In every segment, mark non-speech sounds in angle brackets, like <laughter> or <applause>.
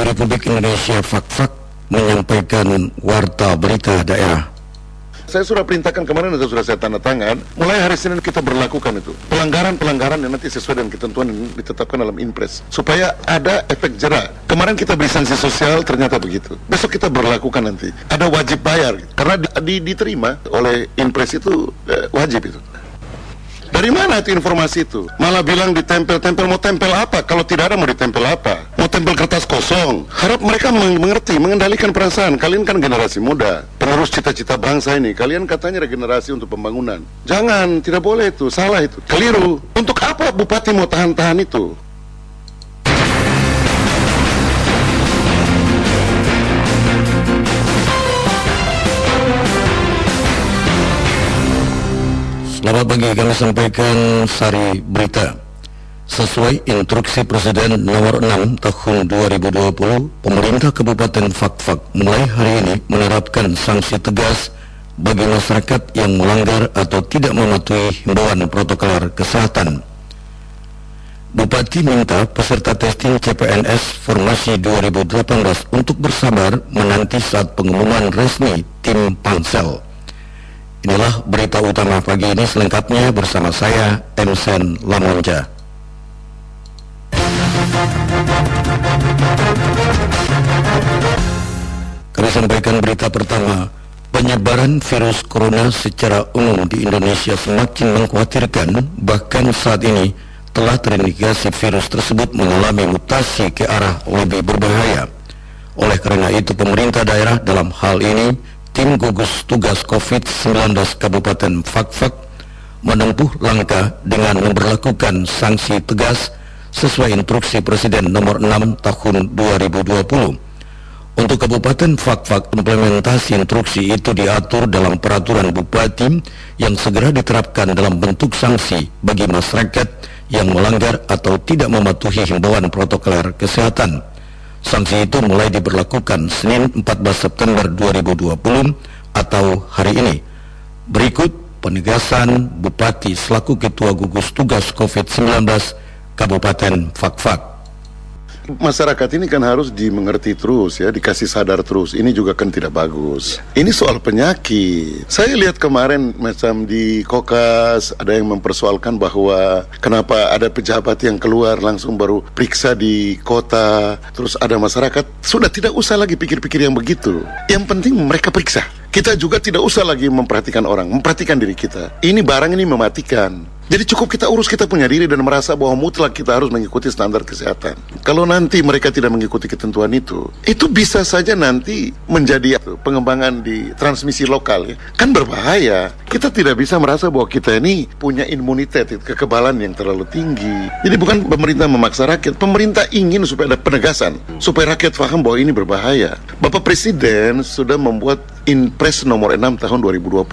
Radio Republik Indonesia Fak-Fak menyampaikan warta berita daerah. Saya sudah perintahkan kemarin dan sudah saya tanda tangan. Mulai hari Senin kita berlakukan itu pelanggaran-pelanggaran yang nanti sesuai dengan ketentuan yang ditetapkan dalam impres supaya ada efek jerak. Kemarin kita beri sanksi sosial ternyata begitu. Besok kita berlakukan nanti ada wajib bayar karena di, di, diterima oleh impres itu eh, wajib itu. Dari mana itu informasi itu? Malah bilang ditempel-tempel, mau tempel apa? Kalau tidak ada mau ditempel apa? Mau tempel kertas kosong? Harap mereka mengerti, mengendalikan perasaan. Kalian kan generasi muda, penerus cita-cita bangsa ini. Kalian katanya regenerasi untuk pembangunan. Jangan, tidak boleh itu, salah itu. Keliru. Untuk apa bupati mau tahan-tahan itu? Selamat pagi, kami sampaikan sari berita. Sesuai instruksi Presiden nomor 6 tahun 2020, pemerintah Kabupaten Fakfak mulai hari ini menerapkan sanksi tegas bagi masyarakat yang melanggar atau tidak mematuhi himbauan protokol kesehatan. Bupati minta peserta testing CPNS Formasi 2018 untuk bersabar menanti saat pengumuman resmi tim Pansel. Inilah berita utama pagi ini selengkapnya bersama saya, Emsen Lamonja. Kami sampaikan berita pertama. Penyebaran virus corona secara umum di Indonesia semakin mengkhawatirkan, bahkan saat ini telah terindikasi virus tersebut mengalami mutasi ke arah lebih berbahaya. Oleh karena itu, pemerintah daerah dalam hal ini tim gugus tugas COVID-19 Kabupaten Fakfak menempuh langkah dengan memperlakukan sanksi tegas sesuai instruksi Presiden nomor 6 tahun 2020. Untuk Kabupaten Fakfak, implementasi instruksi itu diatur dalam peraturan Bupati yang segera diterapkan dalam bentuk sanksi bagi masyarakat yang melanggar atau tidak mematuhi himbauan protokoler kesehatan. Sanksi itu mulai diberlakukan Senin 14 September 2020 atau hari ini. Berikut penegasan Bupati selaku Ketua Gugus Tugas COVID-19 Kabupaten Fakfak masyarakat ini kan harus dimengerti terus ya, dikasih sadar terus. Ini juga kan tidak bagus. Ini soal penyakit. Saya lihat kemarin macam di Kokas ada yang mempersoalkan bahwa kenapa ada pejabat yang keluar langsung baru periksa di kota, terus ada masyarakat sudah tidak usah lagi pikir-pikir yang begitu. Yang penting mereka periksa. Kita juga tidak usah lagi memperhatikan orang, memperhatikan diri kita. Ini barang ini mematikan. Jadi cukup kita urus kita punya diri dan merasa bahwa mutlak kita harus mengikuti standar kesehatan. Kalau nanti mereka tidak mengikuti ketentuan itu, itu bisa saja nanti menjadi pengembangan di transmisi lokal ya. Kan berbahaya. Kita tidak bisa merasa bahwa kita ini punya imunitas, kekebalan yang terlalu tinggi. Jadi bukan pemerintah memaksa rakyat, pemerintah ingin supaya ada penegasan, supaya rakyat paham bahwa ini berbahaya. Bapak Presiden sudah membuat Inpres nomor 6 tahun 2020.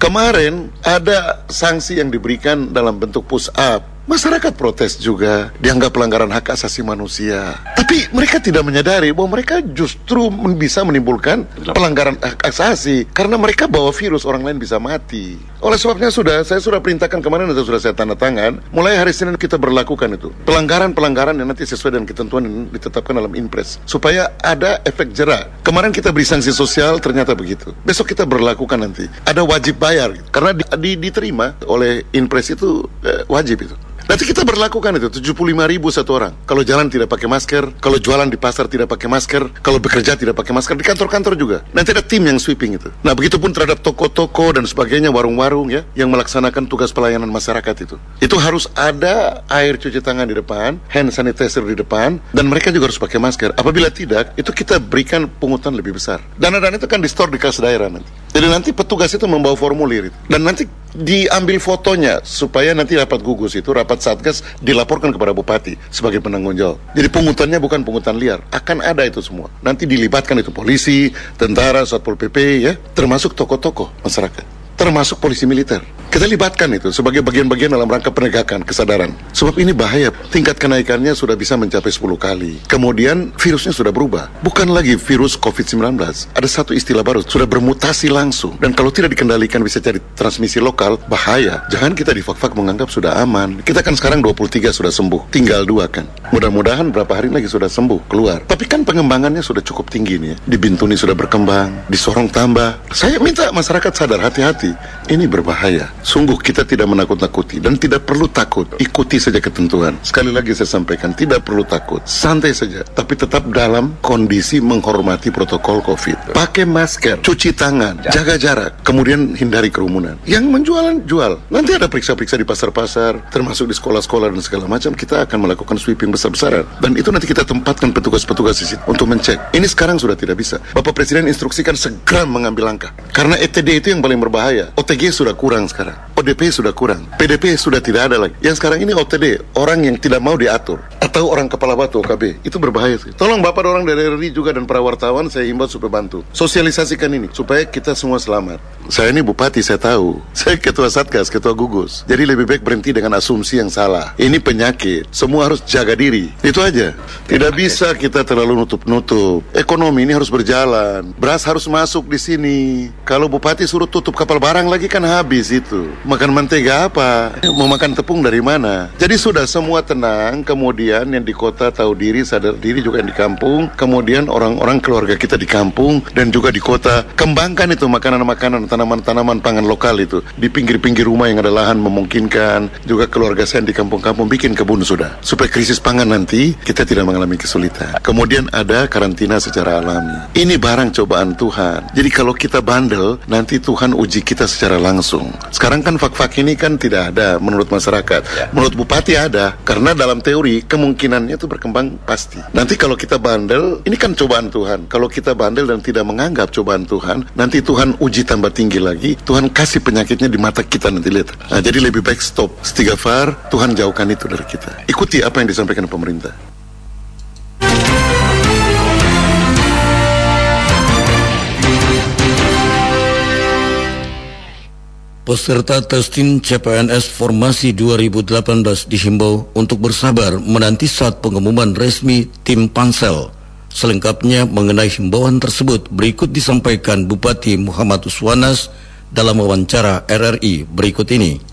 Kemarin ada sanksi yang diberikan dalam bentuk push up Masyarakat protes juga dianggap pelanggaran hak asasi manusia. Tapi mereka tidak menyadari bahwa mereka justru bisa menimbulkan pelanggaran hak asasi karena mereka bawa virus orang lain bisa mati. Oleh sebabnya sudah saya sudah perintahkan kemarin dan sudah saya tanda tangan mulai hari Senin kita berlakukan itu pelanggaran-pelanggaran yang nanti sesuai dengan ketentuan yang ditetapkan dalam impres supaya ada efek jerak. Kemarin kita beri sanksi sosial ternyata begitu. Besok kita berlakukan nanti ada wajib bayar karena di, di, diterima oleh impres itu eh, wajib itu. Nanti kita berlakukan itu 75 ribu satu orang. Kalau jalan tidak pakai masker, kalau jualan di pasar tidak pakai masker, kalau bekerja tidak pakai masker di kantor-kantor juga. Nanti ada tim yang sweeping itu. Nah begitupun terhadap toko-toko dan sebagainya, warung-warung ya, yang melaksanakan tugas pelayanan masyarakat itu. Itu harus ada air cuci tangan di depan, hand sanitizer di depan, dan mereka juga harus pakai masker. Apabila tidak, itu kita berikan pungutan lebih besar. Dana-dana itu kan di store di kas daerah nanti. Jadi nanti petugas itu membawa formulir itu. Dan nanti diambil fotonya supaya nanti rapat gugus itu rapat satgas dilaporkan kepada bupati sebagai penanggung jawab. Jadi pungutannya bukan pungutan liar, akan ada itu semua. Nanti dilibatkan itu polisi, tentara, satpol pp ya, termasuk tokoh-tokoh masyarakat. Termasuk polisi militer. Kita libatkan itu sebagai bagian-bagian dalam rangka penegakan kesadaran. Sebab ini bahaya, tingkat kenaikannya sudah bisa mencapai 10 kali. Kemudian virusnya sudah berubah. Bukan lagi virus COVID-19. Ada satu istilah baru, sudah bermutasi langsung. Dan kalau tidak dikendalikan bisa jadi transmisi lokal, bahaya. Jangan kita di fak-fak menganggap sudah aman. Kita kan sekarang 23 sudah sembuh, tinggal dua kan. Mudah-mudahan berapa hari lagi sudah sembuh, keluar. Tapi kan pengembangannya sudah cukup tinggi nih ya. Di Bintuni sudah berkembang, di Sorong tambah. Saya minta masyarakat sadar hati-hati. Ini berbahaya. Sungguh kita tidak menakut-nakuti dan tidak perlu takut. Ikuti saja ketentuan. Sekali lagi saya sampaikan, tidak perlu takut. Santai saja, tapi tetap dalam kondisi menghormati protokol COVID. Pakai masker, cuci tangan, jaga jarak, kemudian hindari kerumunan. Yang menjualan jual. Nanti ada periksa-periksa di pasar-pasar, termasuk di sekolah-sekolah dan segala macam. Kita akan melakukan sweeping besar-besaran. Dan itu nanti kita tempatkan petugas-petugas di situ untuk mencek. Ini sekarang sudah tidak bisa. Bapak Presiden instruksikan segera mengambil langkah. Karena ETD itu yang paling berbahaya. OTG sudah kurang sekarang. ODP sudah kurang. PDP sudah tidak ada lagi. Yang sekarang ini OTD, orang yang tidak mau diatur. Atau orang kepala batu OKB. Itu berbahaya sih. Tolong Bapak orang dari RRI juga dan para wartawan saya himbau supaya bantu. Sosialisasikan ini supaya kita semua selamat. Saya ini bupati, saya tahu. <laughs> Saya ketua Satgas, ketua gugus. Jadi lebih baik berhenti dengan asumsi yang salah. Ini penyakit. Semua harus jaga diri. Itu aja. Tidak bisa kita terlalu nutup-nutup. Ekonomi ini harus berjalan. Beras harus masuk di sini. Kalau bupati suruh tutup kapal barang lagi kan habis itu. Makan mentega apa? Mau makan tepung dari mana? Jadi sudah semua tenang, kemudian yang di kota tahu diri, sadar diri juga yang di kampung, kemudian orang-orang keluarga kita di kampung dan juga di kota kembangkan itu makanan-makanan, tanaman-tanaman pangan lokal itu di pinggir-pinggir rumah yang ada lahan memungkinkan. Juga keluarga saya di kampung-kampung bikin kebun sudah supaya krisis pangan nanti kita tidak mengalami kesulitan. Kemudian ada karantina secara alami. Ini barang cobaan Tuhan. Jadi kalau kita bandel, nanti Tuhan uji kita secara langsung. Sekarang kan fak-fak ini kan tidak ada menurut masyarakat. Ya. Menurut bupati ada, karena dalam teori kemungkinannya itu berkembang pasti. Nanti kalau kita bandel, ini kan cobaan Tuhan. Kalau kita bandel dan tidak menganggap cobaan Tuhan, nanti Tuhan uji tambah tinggi lagi. Tuhan kasih penyakitnya di mata kita nanti lihat. Nah, jadi lebih baik stop. Stigafar, Tuhan jauhkan itu dari kita. Ikuti apa yang disampaikan pemerintah. Peserta testing CPNS Formasi 2018 dihimbau untuk bersabar menanti saat pengumuman resmi tim Pansel. Selengkapnya mengenai himbauan tersebut berikut disampaikan Bupati Muhammad Uswanas dalam wawancara RRI berikut ini.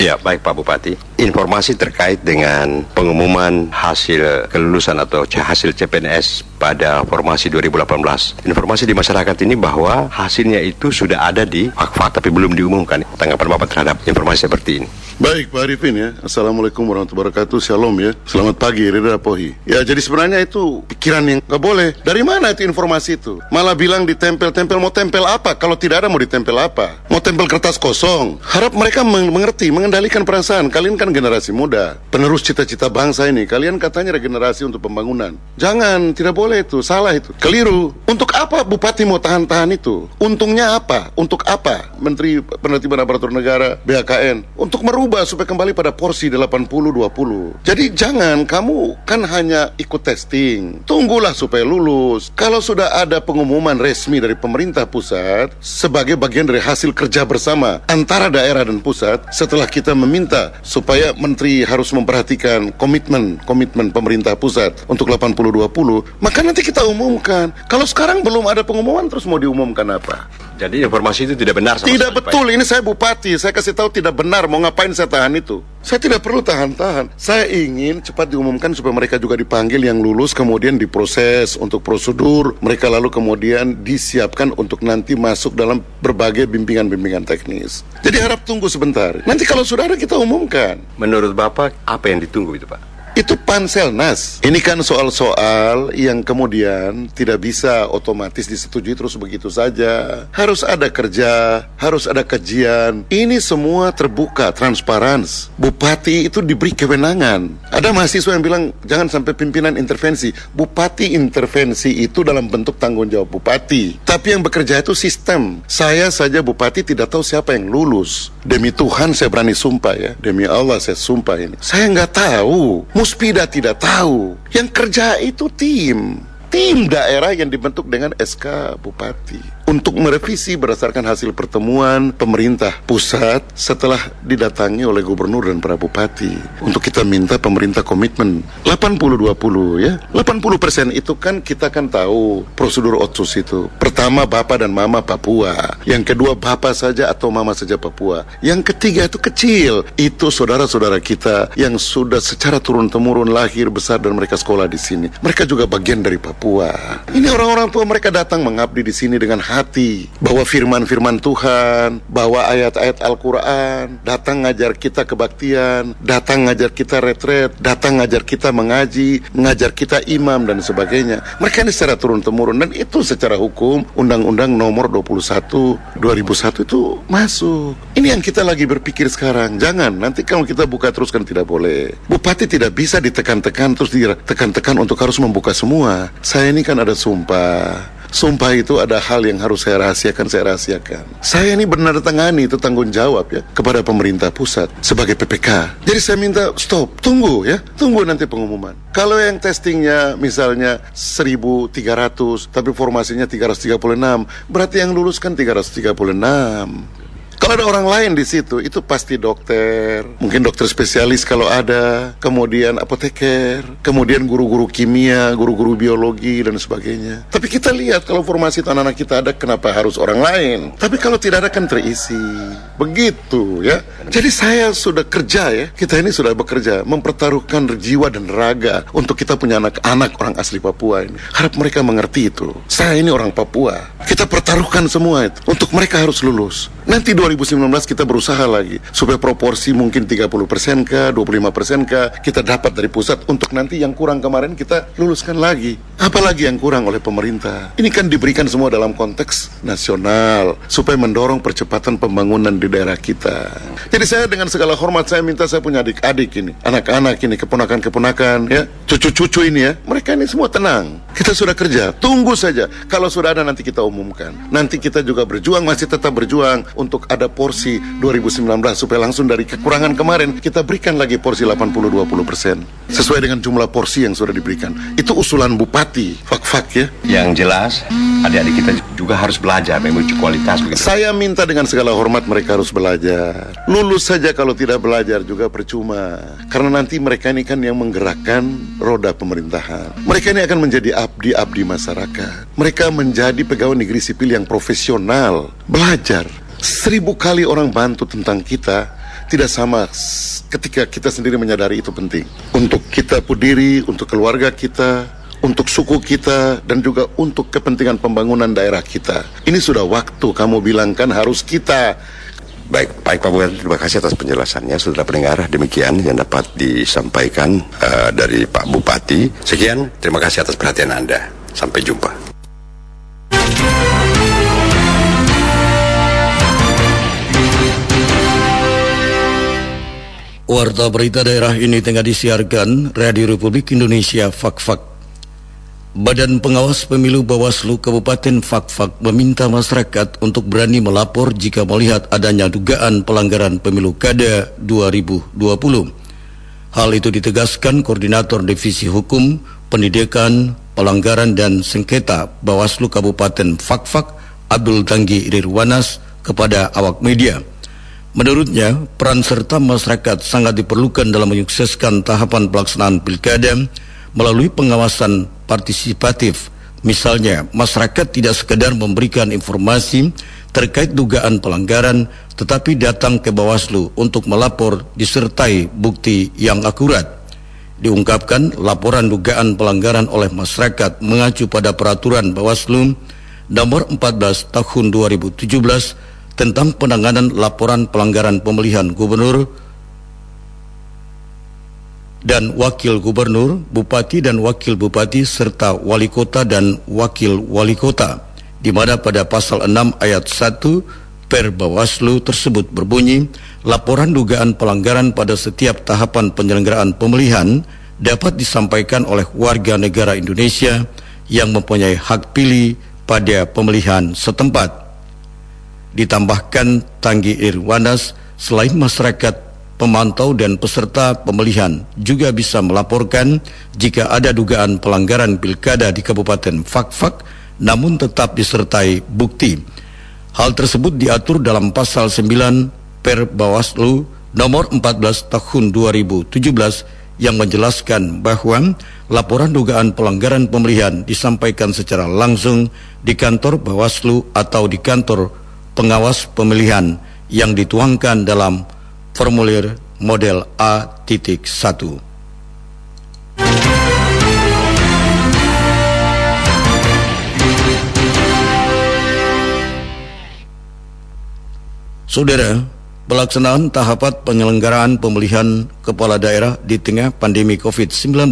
Ya, baik Pak Bupati. Informasi terkait dengan pengumuman hasil kelulusan atau hasil CPNS pada formasi 2018. Informasi di masyarakat ini bahwa hasilnya itu sudah ada di fakta tapi belum diumumkan. Tanggapan Bapak terhadap informasi seperti ini. Baik Pak Arifin ya. Assalamualaikum warahmatullahi wabarakatuh. Shalom ya. Selamat pagi Rida Pohi Ya jadi sebenarnya itu pikiran yang nggak boleh. Dari mana itu informasi itu? Malah bilang ditempel-tempel. Mau tempel apa? Kalau tidak ada mau ditempel apa? Mau tempel kertas kosong? Harap mereka mengerti Mengendalikan perasaan. Kalian kan generasi muda. Penerus cita-cita bangsa ini. Kalian katanya regenerasi untuk pembangunan. Jangan Tidak boleh itu. Salah itu. Keliru. Untuk apa Bupati mau tahan-tahan itu? Untungnya apa? Untuk apa? Menteri Penertiban Aparatur Negara BHKN Untuk merubah berubah supaya kembali pada porsi 80-20. Jadi jangan kamu kan hanya ikut testing. Tunggulah supaya lulus. Kalau sudah ada pengumuman resmi dari pemerintah pusat sebagai bagian dari hasil kerja bersama antara daerah dan pusat setelah kita meminta supaya menteri harus memperhatikan komitmen komitmen pemerintah pusat untuk 80-20, maka nanti kita umumkan. Kalau sekarang belum ada pengumuman terus mau diumumkan apa? Jadi informasi itu tidak benar sama Tidak betul, ini saya bupati, saya kasih tahu tidak benar, mau ngapain saya tahan itu? Saya tidak perlu tahan-tahan. Saya ingin cepat diumumkan supaya mereka juga dipanggil yang lulus, kemudian diproses untuk prosedur, mereka lalu kemudian disiapkan untuk nanti masuk dalam berbagai bimbingan-bimbingan teknis. Jadi harap tunggu sebentar. Nanti kalau sudah ada kita umumkan. Menurut Bapak, apa yang ditunggu itu Pak? Itu panselnas. Ini kan soal-soal yang kemudian tidak bisa otomatis disetujui terus begitu saja. Harus ada kerja, harus ada kajian. Ini semua terbuka, transparan. Bupati itu diberi kewenangan. Ada mahasiswa yang bilang jangan sampai pimpinan intervensi. Bupati intervensi itu dalam bentuk tanggung jawab bupati. Tapi yang bekerja itu sistem. Saya saja bupati tidak tahu siapa yang lulus. Demi Tuhan saya berani sumpah ya. Demi Allah saya sumpah ini. Saya nggak tahu. Muspida tidak tahu. Yang kerja itu tim. Tim daerah yang dibentuk dengan SK Bupati. Untuk merevisi berdasarkan hasil pertemuan pemerintah pusat setelah didatangi oleh gubernur dan para bupati. Untuk kita minta pemerintah komitmen 80-20 ya. 80 persen itu kan kita kan tahu prosedur otsus itu. Pertama Bapak dan Mama Papua. Yang kedua Bapak saja atau Mama saja Papua. Yang ketiga itu kecil. Itu saudara-saudara kita yang sudah secara turun-temurun lahir, besar dan mereka sekolah di sini. Mereka juga bagian dari Papua. Ini orang-orang tua mereka datang mengabdi di sini dengan. Bawa firman-firman Tuhan, bawa ayat-ayat Al-Quran, datang ngajar kita kebaktian, datang ngajar kita retret, datang ngajar kita mengaji, mengajar kita imam dan sebagainya. Mereka ini secara turun-temurun dan itu secara hukum Undang-Undang nomor 21 2001 itu masuk. Ini yang kita lagi berpikir sekarang. Jangan nanti kalau kita buka terus kan tidak boleh. Bupati tidak bisa ditekan-tekan terus ditekan-tekan untuk harus membuka semua. Saya ini kan ada sumpah Sumpah itu ada hal yang harus saya rahasiakan, saya rahasiakan. Saya ini benar tangani itu tanggung jawab ya kepada pemerintah pusat sebagai PPK. Jadi saya minta stop, tunggu ya, tunggu nanti pengumuman. Kalau yang testingnya misalnya 1300 tapi formasinya 336, berarti yang lulus kan 336. Kalau ada orang lain di situ, itu pasti dokter, mungkin dokter spesialis kalau ada, kemudian apoteker, kemudian guru-guru kimia, guru-guru biologi dan sebagainya. Tapi kita lihat kalau formasi itu anak-anak kita ada, kenapa harus orang lain? Tapi kalau tidak ada kan terisi. Begitu ya. Jadi saya sudah kerja ya, kita ini sudah bekerja, mempertaruhkan jiwa dan raga untuk kita punya anak-anak orang asli Papua ini. Harap mereka mengerti itu. Saya ini orang Papua. Kita pertaruhkan semua itu untuk mereka harus lulus. Nanti 2019 kita berusaha lagi supaya proporsi mungkin 30 persen kah, 25 persen kah kita dapat dari pusat untuk nanti yang kurang kemarin kita luluskan lagi. Apalagi yang kurang oleh pemerintah. Ini kan diberikan semua dalam konteks nasional supaya mendorong percepatan pembangunan di daerah kita. Jadi saya dengan segala hormat saya minta saya punya adik-adik ini, anak-anak ini, keponakan-keponakan ya, cucu-cucu ini ya, mereka ini semua tenang. Kita sudah kerja, tunggu saja. Kalau sudah ada nanti kita umumkan. Nanti kita juga berjuang, masih tetap berjuang untuk ada porsi 2019 supaya langsung dari kekurangan kemarin kita berikan lagi porsi 80-20 persen sesuai dengan jumlah porsi yang sudah diberikan. Itu usulan bupati, fak-fak ya. Yang jelas, adik-adik kita juga harus belajar menguji kualitas. Begitu. Saya minta dengan segala hormat mereka harus belajar. Lulus saja kalau tidak belajar juga percuma. Karena nanti mereka ini kan yang menggerakkan roda pemerintahan. Mereka ini akan menjadi abdi-abdi masyarakat. Mereka menjadi pegawai negeri sipil yang profesional. Belajar. Seribu kali orang bantu tentang kita tidak sama ketika kita sendiri menyadari itu penting. Untuk kita pudiri, untuk keluarga kita, untuk suku kita, dan juga untuk kepentingan pembangunan daerah kita. Ini sudah waktu kamu bilang kan harus kita. Baik, baik Pak Bupati, terima kasih atas penjelasannya. Sudah pendengar, demikian yang dapat disampaikan uh, dari Pak Bupati. Sekian, terima kasih atas perhatian Anda. Sampai jumpa. Warta berita daerah ini tengah disiarkan Radio Republik Indonesia Fak-Fak. Badan Pengawas Pemilu Bawaslu Kabupaten Fak-Fak meminta masyarakat untuk berani melapor jika melihat adanya dugaan pelanggaran pemilu kada 2020. Hal itu ditegaskan Koordinator Divisi Hukum, Pendidikan, Pelanggaran dan Sengketa Bawaslu Kabupaten Fak-Fak Abdul Tanggi Irwanas kepada awak media. Menurutnya, peran serta masyarakat sangat diperlukan dalam menyukseskan tahapan pelaksanaan pilkada melalui pengawasan partisipatif. Misalnya, masyarakat tidak sekedar memberikan informasi terkait dugaan pelanggaran, tetapi datang ke Bawaslu untuk melapor disertai bukti yang akurat. Diungkapkan, laporan dugaan pelanggaran oleh masyarakat mengacu pada peraturan Bawaslu nomor 14 tahun 2017 tentang penanganan laporan pelanggaran pemilihan gubernur dan wakil gubernur, bupati dan wakil bupati serta wali kota dan wakil wali kota di mana pada pasal 6 ayat 1 per Bawaslu tersebut berbunyi laporan dugaan pelanggaran pada setiap tahapan penyelenggaraan pemilihan dapat disampaikan oleh warga negara Indonesia yang mempunyai hak pilih pada pemilihan setempat. Ditambahkan Tanggi Irwanas, selain masyarakat, pemantau dan peserta pemilihan juga bisa melaporkan jika ada dugaan pelanggaran pilkada di Kabupaten Fakfak namun tetap disertai bukti. Hal tersebut diatur dalam pasal 9 Per Bawaslu nomor 14 tahun 2017 yang menjelaskan bahwa laporan dugaan pelanggaran pemilihan disampaikan secara langsung di kantor Bawaslu atau di kantor pengawas pemilihan yang dituangkan dalam formulir model A.1. Saudara, pelaksanaan tahapan penyelenggaraan pemilihan kepala daerah di tengah pandemi COVID-19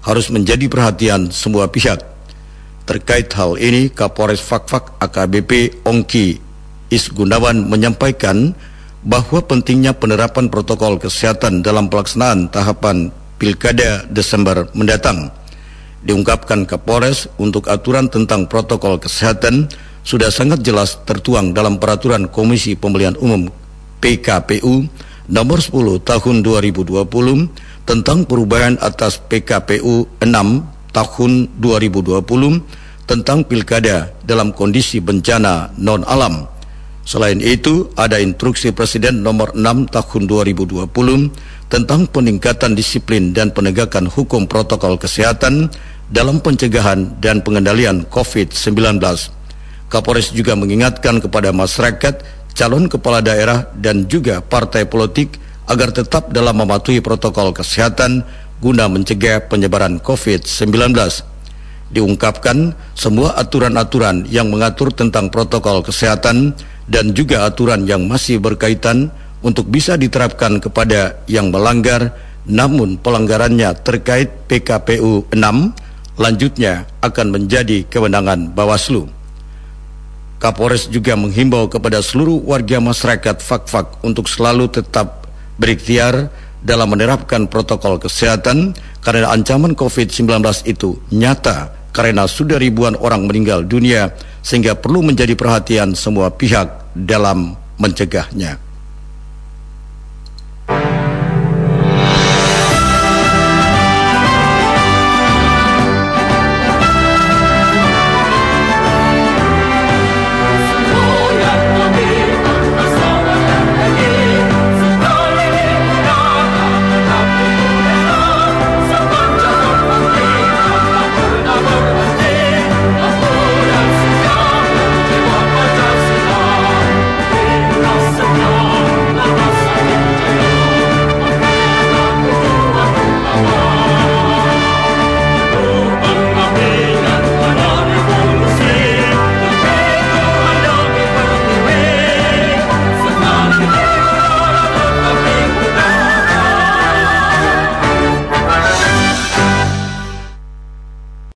harus menjadi perhatian semua pihak. Terkait hal ini, Kapolres Fakfak AKBP Ongki Isgunawan menyampaikan bahwa pentingnya penerapan protokol kesehatan dalam pelaksanaan tahapan Pilkada Desember mendatang. Diungkapkan Kapolres untuk aturan tentang protokol kesehatan sudah sangat jelas tertuang dalam peraturan Komisi Pemilihan Umum PKPU nomor 10 tahun 2020 tentang perubahan atas PKPU 6 tahun 2020 tentang pilkada dalam kondisi bencana non alam. Selain itu, ada instruksi Presiden nomor 6 tahun 2020 tentang peningkatan disiplin dan penegakan hukum protokol kesehatan dalam pencegahan dan pengendalian COVID-19. Kapolres juga mengingatkan kepada masyarakat, calon kepala daerah dan juga partai politik agar tetap dalam mematuhi protokol kesehatan guna mencegah penyebaran COVID-19. Diungkapkan semua aturan-aturan yang mengatur tentang protokol kesehatan dan juga aturan yang masih berkaitan untuk bisa diterapkan kepada yang melanggar namun pelanggarannya terkait PKPU 6 lanjutnya akan menjadi kewenangan Bawaslu. Kapolres juga menghimbau kepada seluruh warga masyarakat Fakfak untuk selalu tetap berikhtiar dalam menerapkan protokol kesehatan karena ancaman COVID-19 itu nyata karena sudah ribuan orang meninggal dunia sehingga perlu menjadi perhatian semua pihak dalam mencegahnya.